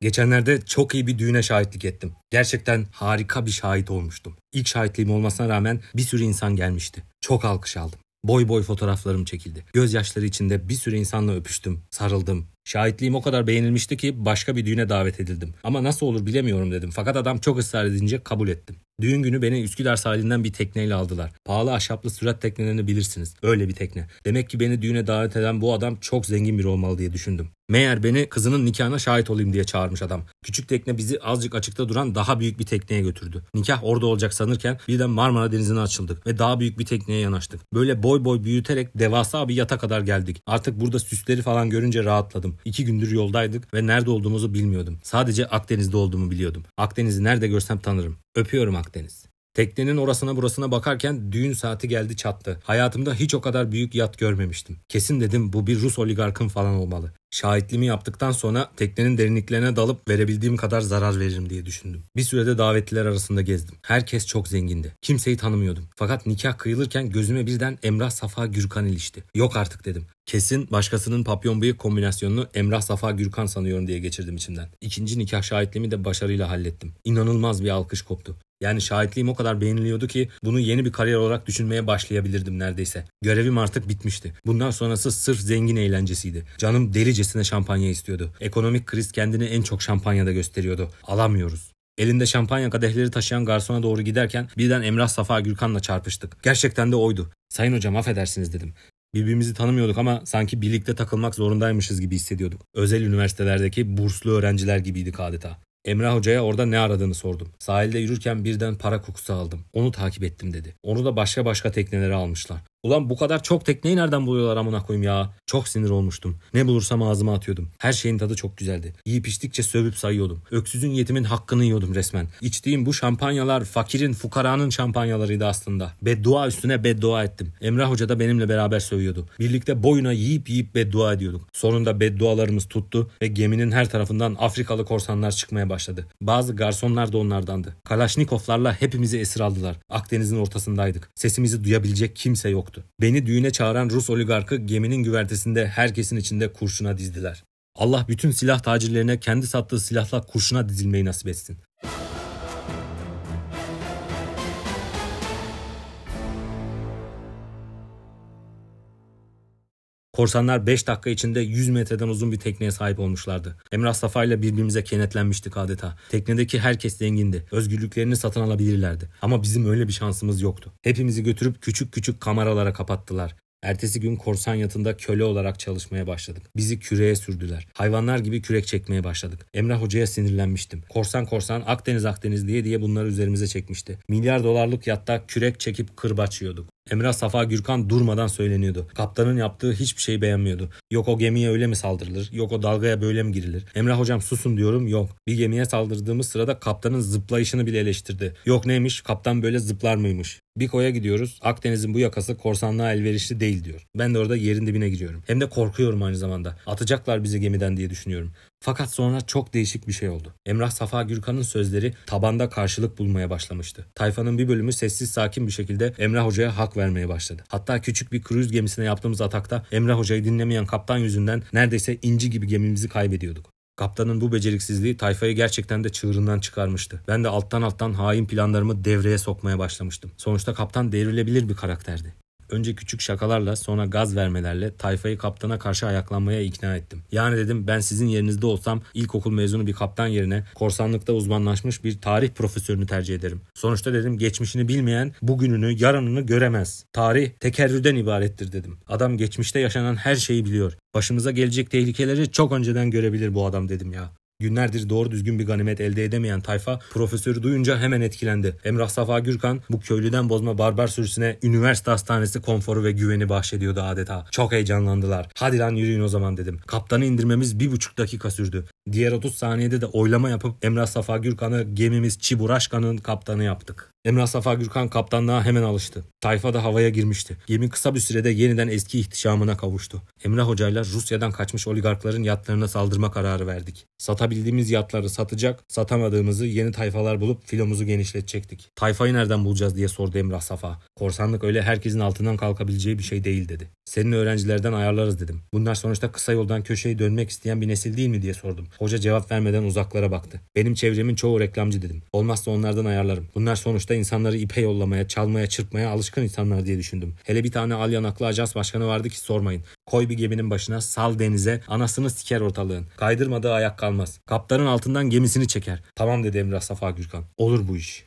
Geçenlerde çok iyi bir düğüne şahitlik ettim. Gerçekten harika bir şahit olmuştum. İlk şahitliğim olmasına rağmen bir sürü insan gelmişti. Çok alkış aldım. Boy boy fotoğraflarım çekildi. Gözyaşları içinde bir sürü insanla öpüştüm, sarıldım. Şahitliğim o kadar beğenilmişti ki başka bir düğüne davet edildim. Ama nasıl olur bilemiyorum dedim. Fakat adam çok ısrar edince kabul ettim. Düğün günü beni Üsküdar sahilinden bir tekneyle aldılar. Pahalı ahşaplı sürat teknelerini bilirsiniz. Öyle bir tekne. Demek ki beni düğüne davet eden bu adam çok zengin biri olmalı diye düşündüm. Meğer beni kızının nikahına şahit olayım diye çağırmış adam. Küçük tekne bizi azıcık açıkta duran daha büyük bir tekneye götürdü. Nikah orada olacak sanırken birden Marmara Denizi'ne açıldık ve daha büyük bir tekneye yanaştık. Böyle boy boy büyüterek devasa bir yata kadar geldik. Artık burada süsleri falan görünce rahatladım. İki gündür yoldaydık ve nerede olduğumuzu bilmiyordum. Sadece Akdeniz'de olduğumu biliyordum. Akdeniz'i nerede görsem tanırım. Öpüyorum Akdeniz. Teknenin orasına burasına bakarken düğün saati geldi çattı. Hayatımda hiç o kadar büyük yat görmemiştim. Kesin dedim bu bir Rus oligarkın falan olmalı. Şahitliğimi yaptıktan sonra teknenin derinliklerine dalıp verebildiğim kadar zarar veririm diye düşündüm. Bir sürede davetliler arasında gezdim. Herkes çok zengindi. Kimseyi tanımıyordum. Fakat nikah kıyılırken gözüme birden Emrah Safa Gürkan ilişti. Yok artık dedim. Kesin başkasının papyon bıyık kombinasyonunu Emrah Safa Gürkan sanıyorum diye geçirdim içimden. İkinci nikah şahitliğimi de başarıyla hallettim. İnanılmaz bir alkış koptu. Yani şahitliğim o kadar beğeniliyordu ki bunu yeni bir kariyer olarak düşünmeye başlayabilirdim neredeyse. Görevim artık bitmişti. Bundan sonrası sırf zengin eğlencesiydi. Canım delicesine şampanya istiyordu. Ekonomik kriz kendini en çok şampanyada gösteriyordu. Alamıyoruz. Elinde şampanya kadehleri taşıyan garsona doğru giderken birden Emrah Safa Gürkan'la çarpıştık. Gerçekten de oydu. Sayın hocam affedersiniz dedim. Birbirimizi tanımıyorduk ama sanki birlikte takılmak zorundaymışız gibi hissediyorduk. Özel üniversitelerdeki burslu öğrenciler gibiydik adeta. Emrah Hoca'ya orada ne aradığını sordum. Sahilde yürürken birden para kokusu aldım. Onu takip ettim dedi. Onu da başka başka teknelere almışlar. Ulan bu kadar çok tekneyi nereden buluyorlar amına koyayım ya. Çok sinir olmuştum. Ne bulursam ağzıma atıyordum. Her şeyin tadı çok güzeldi. Yiyip içtikçe sövüp sayıyordum. Öksüzün yetimin hakkını yiyordum resmen. İçtiğim bu şampanyalar fakirin fukaranın şampanyalarıydı aslında. Beddua üstüne beddua ettim. Emrah Hoca da benimle beraber sövüyordu. Birlikte boyuna yiyip yiyip beddua ediyorduk. Sonunda beddualarımız tuttu ve geminin her tarafından Afrikalı korsanlar çıkmaya başladı. Bazı garsonlar da onlardandı. Kalaşnikovlarla hepimizi esir aldılar. Akdeniz'in ortasındaydık. Sesimizi duyabilecek kimse yoktu yoktu. Beni düğüne çağıran Rus oligarkı geminin güvertesinde herkesin içinde kurşuna dizdiler. Allah bütün silah tacirlerine kendi sattığı silahla kurşuna dizilmeyi nasip etsin. Korsanlar 5 dakika içinde 100 metreden uzun bir tekneye sahip olmuşlardı. Emrah Safa ile birbirimize kenetlenmiştik adeta. Teknedeki herkes zengindi. Özgürlüklerini satın alabilirlerdi. Ama bizim öyle bir şansımız yoktu. Hepimizi götürüp küçük küçük kameralara kapattılar. Ertesi gün korsan yatında köle olarak çalışmaya başladık. Bizi küreğe sürdüler. Hayvanlar gibi kürek çekmeye başladık. Emrah Hoca'ya sinirlenmiştim. Korsan korsan Akdeniz Akdeniz diye diye bunları üzerimize çekmişti. Milyar dolarlık yatta kürek çekip kırbaç yiyorduk. Emrah Safa Gürkan durmadan söyleniyordu. Kaptanın yaptığı hiçbir şeyi beğenmiyordu. Yok o gemiye öyle mi saldırılır? Yok o dalgaya böyle mi girilir? Emrah hocam susun diyorum. Yok. Bir gemiye saldırdığımız sırada kaptanın zıplayışını bile eleştirdi. Yok neymiş? Kaptan böyle zıplar mıymış? Bir koya gidiyoruz. Akdeniz'in bu yakası korsanlığa elverişli değil diyor. Ben de orada yerin dibine giriyorum. Hem de korkuyorum aynı zamanda. Atacaklar bizi gemiden diye düşünüyorum. Fakat sonra çok değişik bir şey oldu. Emrah Safa Gürkan'ın sözleri tabanda karşılık bulmaya başlamıştı. Tayfanın bir bölümü sessiz sakin bir şekilde Emrah Hoca'ya hak vermeye başladı. Hatta küçük bir kruz gemisine yaptığımız atakta Emrah Hoca'yı dinlemeyen kaptan yüzünden neredeyse inci gibi gemimizi kaybediyorduk. Kaptanın bu beceriksizliği tayfayı gerçekten de çığırından çıkarmıştı. Ben de alttan alttan hain planlarımı devreye sokmaya başlamıştım. Sonuçta kaptan devrilebilir bir karakterdi. Önce küçük şakalarla sonra gaz vermelerle tayfayı kaptana karşı ayaklanmaya ikna ettim. Yani dedim ben sizin yerinizde olsam ilkokul mezunu bir kaptan yerine korsanlıkta uzmanlaşmış bir tarih profesörünü tercih ederim. Sonuçta dedim geçmişini bilmeyen bugününü yarınını göremez. Tarih tekerrürden ibarettir dedim. Adam geçmişte yaşanan her şeyi biliyor. Başımıza gelecek tehlikeleri çok önceden görebilir bu adam dedim ya. Günlerdir doğru düzgün bir ganimet elde edemeyen tayfa profesörü duyunca hemen etkilendi. Emrah Safa Gürkan bu köylüden bozma barbar sürüsüne üniversite hastanesi konforu ve güveni bahşediyordu adeta. Çok heyecanlandılar. Hadi lan yürüyün o zaman dedim. Kaptanı indirmemiz bir buçuk dakika sürdü. Diğer 30 saniyede de oylama yapıp Emrah Safa Gürkan'ı gemimiz Çiburaşkan'ın kaptanı yaptık. Emrah Safa Gürkan kaptanlığa hemen alıştı. Tayfa da havaya girmişti. Gemi kısa bir sürede yeniden eski ihtişamına kavuştu. Emrah Hoca'yla Rusya'dan kaçmış oligarkların yatlarına saldırma kararı verdik. Satabildiğimiz yatları satacak, satamadığımızı yeni tayfalar bulup filomuzu genişletecektik. Tayfayı nereden bulacağız diye sordu Emrah Safa. Korsanlık öyle herkesin altından kalkabileceği bir şey değil dedi. Senin öğrencilerden ayarlarız dedim. Bunlar sonuçta kısa yoldan köşeyi dönmek isteyen bir nesil değil mi diye sordum. Hoca cevap vermeden uzaklara baktı. Benim çevremin çoğu reklamcı dedim. Olmazsa onlardan ayarlarım. Bunlar sonuçta insanları ipe yollamaya, çalmaya, çırpmaya alışkın insanlar diye düşündüm. Hele bir tane al yanaklı ajans başkanı vardı ki sormayın. Koy bir geminin başına, sal denize, anasını siker ortalığın. Kaydırmadığı ayak kalmaz. Kaptanın altından gemisini çeker. Tamam dedi Emrah Safa Gürkan. Olur bu iş.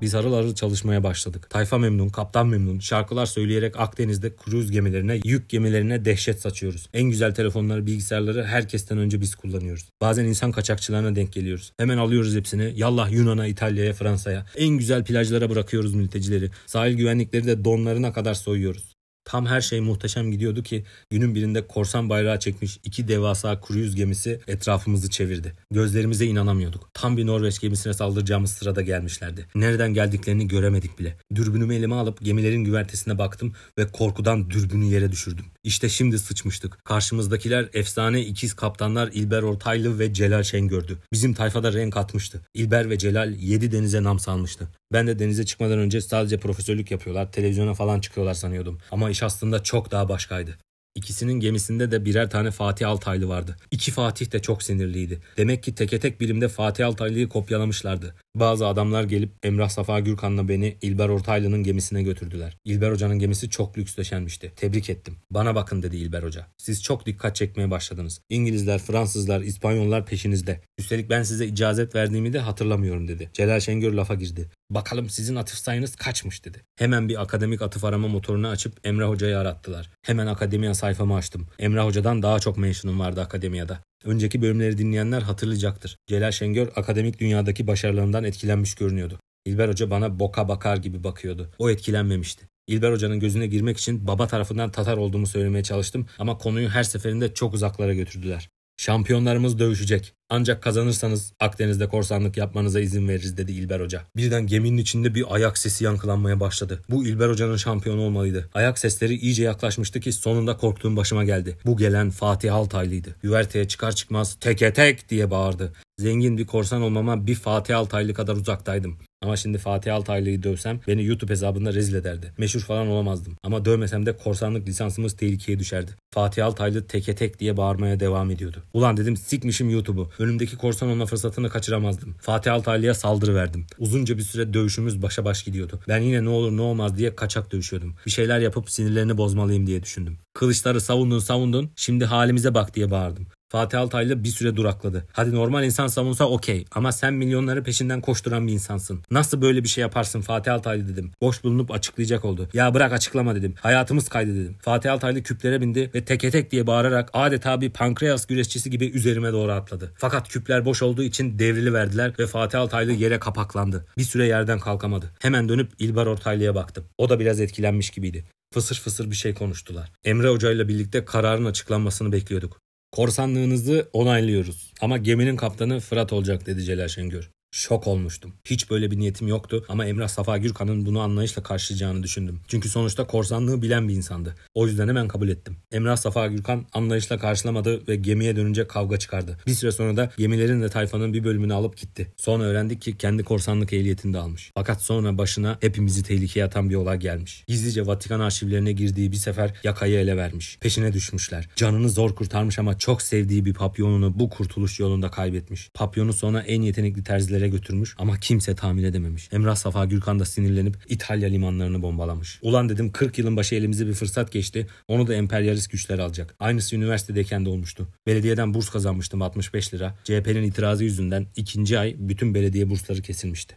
Biz harıl harıl çalışmaya başladık. Tayfa memnun, kaptan memnun. Şarkılar söyleyerek Akdeniz'de kruz gemilerine, yük gemilerine dehşet saçıyoruz. En güzel telefonları, bilgisayarları herkesten önce biz kullanıyoruz. Bazen insan kaçakçılarına denk geliyoruz. Hemen alıyoruz hepsini. Yallah Yunan'a, İtalya'ya, Fransa'ya. En güzel plajlara bırakıyoruz mültecileri. Sahil güvenlikleri de donlarına kadar soyuyoruz. Tam her şey muhteşem gidiyordu ki günün birinde korsan bayrağı çekmiş iki devasa kruyuz gemisi etrafımızı çevirdi. Gözlerimize inanamıyorduk. Tam bir Norveç gemisine saldıracağımız sırada gelmişlerdi. Nereden geldiklerini göremedik bile. Dürbünümü elime alıp gemilerin güvertesine baktım ve korkudan dürbünü yere düşürdüm. İşte şimdi sıçmıştık. Karşımızdakiler efsane ikiz kaptanlar İlber Ortaylı ve Celal Şengör'dü. Bizim tayfada renk atmıştı. İlber ve Celal yedi denize nam salmıştı. Ben de denize çıkmadan önce sadece profesörlük yapıyorlar, televizyona falan çıkıyorlar sanıyordum. Ama iş aslında çok daha başkaydı. İkisinin gemisinde de birer tane Fatih Altaylı vardı. İki Fatih de çok sinirliydi. Demek ki teke tek birimde Fatih Altaylı'yı kopyalamışlardı. Bazı adamlar gelip Emrah Safa Gürkan'la beni İlber Ortaylı'nın gemisine götürdüler. İlber Hoca'nın gemisi çok lüks döşenmişti. Tebrik ettim. Bana bakın dedi İlber Hoca. Siz çok dikkat çekmeye başladınız. İngilizler, Fransızlar, İspanyollar peşinizde. Üstelik ben size icazet verdiğimi de hatırlamıyorum dedi. Celal Şengör lafa girdi. Bakalım sizin atıf sayınız kaçmış dedi. Hemen bir akademik atıf arama motorunu açıp Emrah Hoca'yı arattılar. Hemen akademiya sayfamı açtım. Emrah Hoca'dan daha çok mentionum vardı akademiyada. Önceki bölümleri dinleyenler hatırlayacaktır. Celal Şengör akademik dünyadaki başarılarından etkilenmiş görünüyordu. İlber Hoca bana boka bakar gibi bakıyordu. O etkilenmemişti. İlber Hoca'nın gözüne girmek için baba tarafından Tatar olduğumu söylemeye çalıştım ama konuyu her seferinde çok uzaklara götürdüler. Şampiyonlarımız dövüşecek. Ancak kazanırsanız Akdeniz'de korsanlık yapmanıza izin veririz dedi İlber Hoca. Birden geminin içinde bir ayak sesi yankılanmaya başladı. Bu İlber Hoca'nın şampiyonu olmalıydı. Ayak sesleri iyice yaklaşmıştı ki sonunda korktuğum başıma geldi. Bu gelen Fatih Altaylı'ydı. Güverteye çıkar çıkmaz teke tek diye bağırdı. Zengin bir korsan olmama bir Fatih Altaylı kadar uzaktaydım. Ama şimdi Fatih Altaylı'yı dövsem beni YouTube hesabında rezil ederdi. Meşhur falan olamazdım. Ama dövmesem de korsanlık lisansımız tehlikeye düşerdi. Fatih Altaylı teke tek diye bağırmaya devam ediyordu. Ulan dedim sikmişim YouTube'u. Önümdeki korsan olma fırsatını kaçıramazdım. Fatih Altaylı'ya saldırı verdim. Uzunca bir süre dövüşümüz başa baş gidiyordu. Ben yine ne olur ne olmaz diye kaçak dövüşüyordum. Bir şeyler yapıp sinirlerini bozmalıyım diye düşündüm. Kılıçları savundun savundun şimdi halimize bak diye bağırdım. Fatih Altaylı bir süre durakladı. Hadi normal insan savunsa okey ama sen milyonları peşinden koşturan bir insansın. Nasıl böyle bir şey yaparsın Fatih Altaylı dedim. Boş bulunup açıklayacak oldu. Ya bırak açıklama dedim. Hayatımız kaydı dedim. Fatih Altaylı küplere bindi ve teke tek diye bağırarak adeta bir pankreas güreşçisi gibi üzerime doğru atladı. Fakat küpler boş olduğu için devrili verdiler ve Fatih Altaylı yere kapaklandı. Bir süre yerden kalkamadı. Hemen dönüp İlbar Ortaylı'ya baktım. O da biraz etkilenmiş gibiydi. Fısır fısır bir şey konuştular. Emre Hoca ile birlikte kararın açıklanmasını bekliyorduk. Korsanlığınızı onaylıyoruz. Ama geminin kaptanı Fırat olacak dedi Celal Şengör. Şok olmuştum. Hiç böyle bir niyetim yoktu ama Emrah Safa Gürkan'ın bunu anlayışla karşılayacağını düşündüm. Çünkü sonuçta korsanlığı bilen bir insandı. O yüzden hemen kabul ettim. Emrah Safa Gürkan anlayışla karşılamadı ve gemiye dönünce kavga çıkardı. Bir süre sonra da gemilerin ve tayfanın bir bölümünü alıp gitti. Sonra öğrendik ki kendi korsanlık ehliyetini de almış. Fakat sonra başına hepimizi tehlikeye atan bir olay gelmiş. Gizlice Vatikan arşivlerine girdiği bir sefer yakayı ele vermiş. Peşine düşmüşler. Canını zor kurtarmış ama çok sevdiği bir papyonunu bu kurtuluş yolunda kaybetmiş. Papyonu sonra en yetenekli terzilere götürmüş ama kimse tahmin edememiş. Emrah Safa Gürkan da sinirlenip İtalya limanlarını bombalamış. Ulan dedim 40 yılın başı elimize bir fırsat geçti. Onu da emperyalist güçler alacak. Aynısı üniversitedeyken de olmuştu. Belediyeden burs kazanmıştım 65 lira. CHP'nin itirazı yüzünden ikinci ay bütün belediye bursları kesilmişti.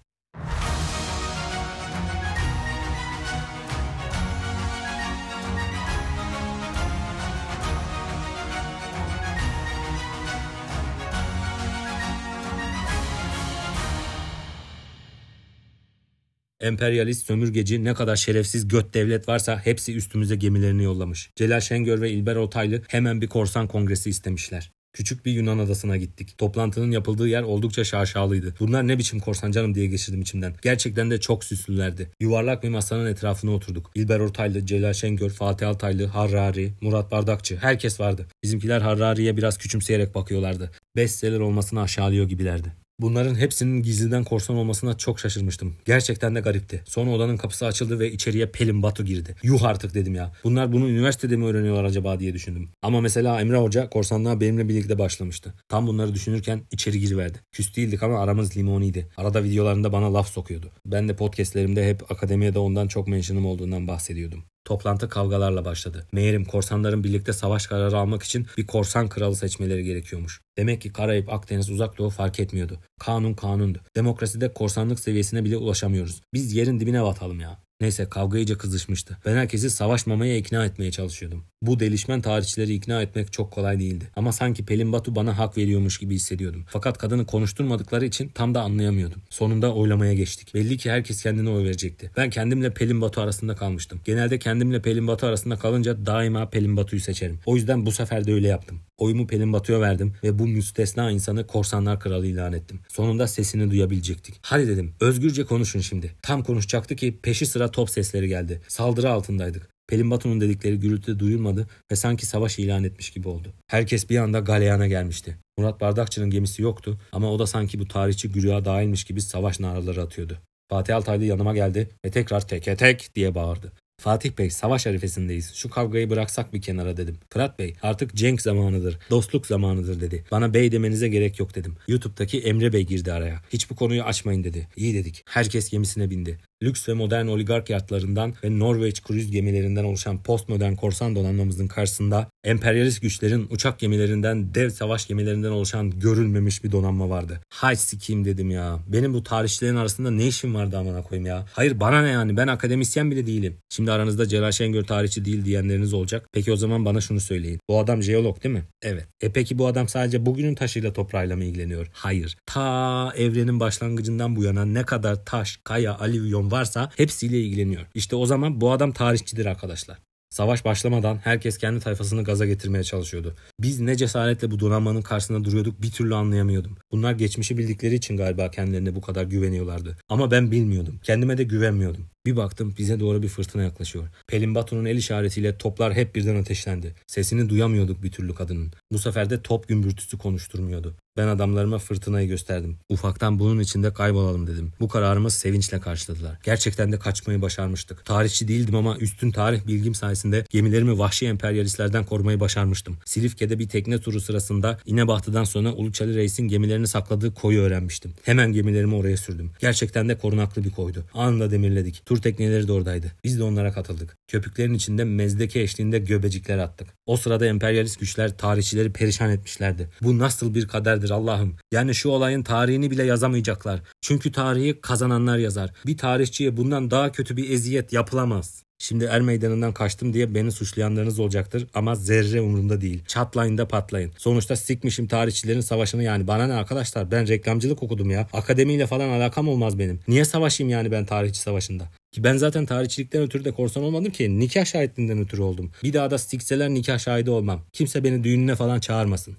Emperyalist, sömürgeci, ne kadar şerefsiz göt devlet varsa hepsi üstümüze gemilerini yollamış. Celal Şengör ve İlber Ortaylı hemen bir korsan kongresi istemişler. Küçük bir Yunan adasına gittik. Toplantının yapıldığı yer oldukça şaşalıydı. Bunlar ne biçim korsan canım diye geçirdim içimden. Gerçekten de çok süslülerdi. Yuvarlak bir masanın etrafına oturduk. İlber Ortaylı, Celal Şengör, Fatih Altaylı, Harrari, Murat Bardakçı herkes vardı. Bizimkiler Harrari'ye biraz küçümseyerek bakıyorlardı. Bestseller olmasını aşağılıyor gibilerdi. Bunların hepsinin gizliden korsan olmasına çok şaşırmıştım. Gerçekten de garipti. Sonra odanın kapısı açıldı ve içeriye Pelin Batu girdi. Yuh artık dedim ya. Bunlar bunu üniversitede mi öğreniyorlar acaba diye düşündüm. Ama mesela Emre Hoca korsanlığa benimle birlikte başlamıştı. Tam bunları düşünürken içeri giriverdi. Küs değildik ama aramız limoniydi. Arada videolarında bana laf sokuyordu. Ben de podcastlerimde hep akademiyede ondan çok mentionım olduğundan bahsediyordum. Toplantı kavgalarla başladı. Meğerim korsanların birlikte savaş kararı almak için bir korsan kralı seçmeleri gerekiyormuş. Demek ki Karayip, Akdeniz, Uzak Doğu fark etmiyordu. Kanun kanundu. Demokraside korsanlık seviyesine bile ulaşamıyoruz. Biz yerin dibine batalım ya. Neyse kavga iyice kızışmıştı. Ben herkesi savaşmamaya ikna etmeye çalışıyordum. Bu delişmen tarihçileri ikna etmek çok kolay değildi. Ama sanki Pelin Batu bana hak veriyormuş gibi hissediyordum. Fakat kadını konuşturmadıkları için tam da anlayamıyordum. Sonunda oylamaya geçtik. Belli ki herkes kendine oy verecekti. Ben kendimle Pelin Batu arasında kalmıştım. Genelde kendimle Pelin Batu arasında kalınca daima Pelin Batu'yu seçerim. O yüzden bu sefer de öyle yaptım. Oyumu Pelin Batu'ya verdim ve bu müstesna insanı korsanlar kralı ilan ettim. Sonunda sesini duyabilecektik. Hadi dedim özgürce konuşun şimdi. Tam konuşacaktı ki peşi sıra top sesleri geldi. Saldırı altındaydık. Pelin Batu'nun dedikleri gürültü duyulmadı ve sanki savaş ilan etmiş gibi oldu. Herkes bir anda galeyana gelmişti. Murat Bardakçı'nın gemisi yoktu ama o da sanki bu tarihçi güruha dahilmiş gibi savaş naraları atıyordu. Fatih Altaylı yanıma geldi ve tekrar teke tek diye bağırdı. Fatih Bey savaş arifesindeyiz. Şu kavgayı bıraksak bir kenara dedim. Fırat Bey artık cenk zamanıdır. Dostluk zamanıdır dedi. Bana bey demenize gerek yok dedim. YouTube'daki Emre Bey girdi araya. Hiç bu konuyu açmayın dedi. İyi dedik. Herkes gemisine bindi lüks ve modern oligark yatlarından ve Norveç kruz gemilerinden oluşan postmodern korsan donanmamızın karşısında emperyalist güçlerin uçak gemilerinden, dev savaş gemilerinden oluşan görülmemiş bir donanma vardı. Hay sikiyim dedim ya. Benim bu tarihçilerin arasında ne işim vardı amına koyayım ya. Hayır bana ne yani ben akademisyen bile değilim. Şimdi aranızda Celal Şengör tarihçi değil diyenleriniz olacak. Peki o zaman bana şunu söyleyin. Bu adam jeolog değil mi? Evet. E peki bu adam sadece bugünün taşıyla toprağıyla mı ilgileniyor? Hayır. Ta evrenin başlangıcından bu yana ne kadar taş, kaya, alüvyon varsa hepsiyle ilgileniyor. İşte o zaman bu adam tarihçidir arkadaşlar. Savaş başlamadan herkes kendi tayfasını gaza getirmeye çalışıyordu. Biz ne cesaretle bu donanmanın karşısında duruyorduk bir türlü anlayamıyordum. Bunlar geçmişi bildikleri için galiba kendilerine bu kadar güveniyorlardı. Ama ben bilmiyordum. Kendime de güvenmiyordum. Bir baktım bize doğru bir fırtına yaklaşıyor. Pelin Batu'nun el işaretiyle toplar hep birden ateşlendi. Sesini duyamıyorduk bir türlü kadının. Bu sefer de top gümbürtüsü konuşturmuyordu. Ben adamlarıma fırtınayı gösterdim. Ufaktan bunun içinde kaybolalım dedim. Bu kararımı sevinçle karşıladılar. Gerçekten de kaçmayı başarmıştık. Tarihçi değildim ama üstün tarih bilgim sayesinde gemilerimi vahşi emperyalistlerden korumayı başarmıştım. Silifke'de bir tekne turu sırasında İnebahtı'dan sonra Uluçali Reis'in gemilerini sakladığı koyu öğrenmiştim. Hemen gemilerimi oraya sürdüm. Gerçekten de korunaklı bir koydu. Anında demirledik. Tur tekneleri de oradaydı. Biz de onlara katıldık. Köpüklerin içinde mezdeki eşliğinde göbecikler attık. O sırada emperyalist güçler tarihçileri perişan etmişlerdi. Bu nasıl bir kaderdir Allah'ım. Yani şu olayın tarihini bile yazamayacaklar. Çünkü tarihi kazananlar yazar. Bir tarihçiye bundan daha kötü bir eziyet yapılamaz. Şimdi er meydanından kaçtım diye beni suçlayanlarınız olacaktır ama zerre umurumda değil. Çatlayın da patlayın. Sonuçta sikmişim tarihçilerin savaşını yani. Bana ne arkadaşlar ben reklamcılık okudum ya. Akademiyle falan alakam olmaz benim. Niye savaşayım yani ben tarihçi savaşında? Ki ben zaten tarihçilikten ötürü de korsan olmadım ki. Nikah şahitliğinden ötürü oldum. Bir daha da sikseler nikah şahidi olmam. Kimse beni düğününe falan çağırmasın.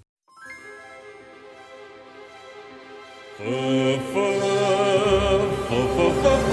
Fa, fa, fa, fa, fa,